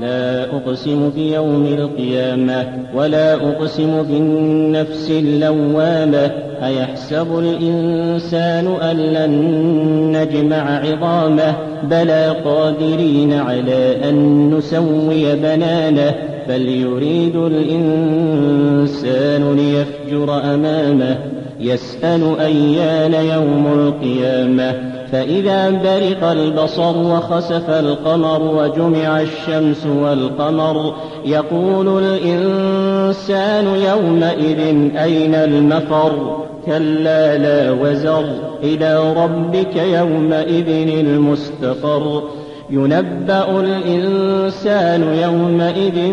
لا أقسم بيوم القيامة ولا أقسم بالنفس اللوامة أيحسب الإنسان أن لن نجمع عظامه بلى قادرين على أن نسوي بنانه بل يريد الإنسان ليفجر أمامه يسأل أيان يوم القيامة فإذا برق البصر وخسف القمر وجمع الشمس والقمر يقول الإنسان يومئذ أين المفر؟ كلا لا وزر إلى ربك يومئذ المستقر. ينبأ الإنسان يومئذ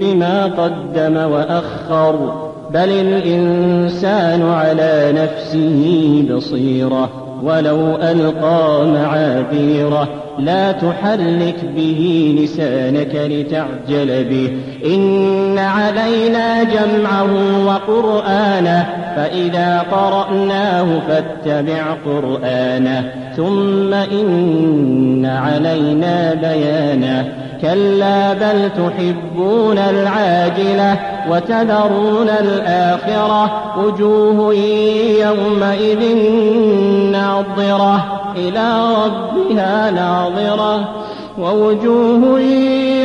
بما قدم وأخر بل الإنسان على نفسه بصيرة. ولو ألقى معاذيره. لا تحرك به لسانك لتعجل به. إن علينا جمعه وقرآنه فإذا قرأناه فاتبع قرآنه. ثم إن علينا بيانه. كلا بل تحبون العاجلة وتذرون الآخرة وجوه يومئذ ناظرة. إلى ربها ناظرة ووجوه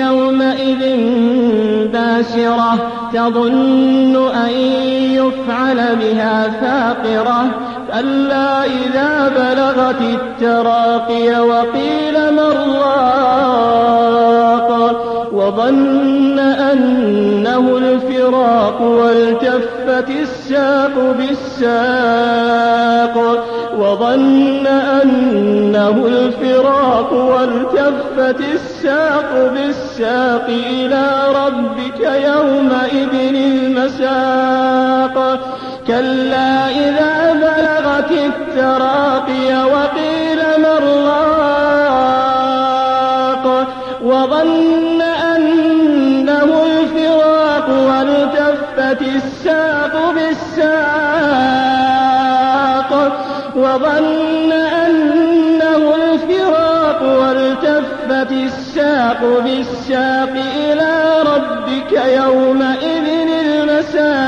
يومئذ باسرة تظن أن يفعل بها فاقرة كلا إذا بلغت التراقي وقيل من راق وظن أنه الفراق والتفت الساق بالساق وظن أنه الفراق والتفت الساق بالساق إلى ربك يومئذ المساق. كلا إذا بلغت التراقي وقيل من وظن والتفت الساق بالساق وظن أنه الفراق والتفت الساق بالساق إلى ربك يومئذ المساق.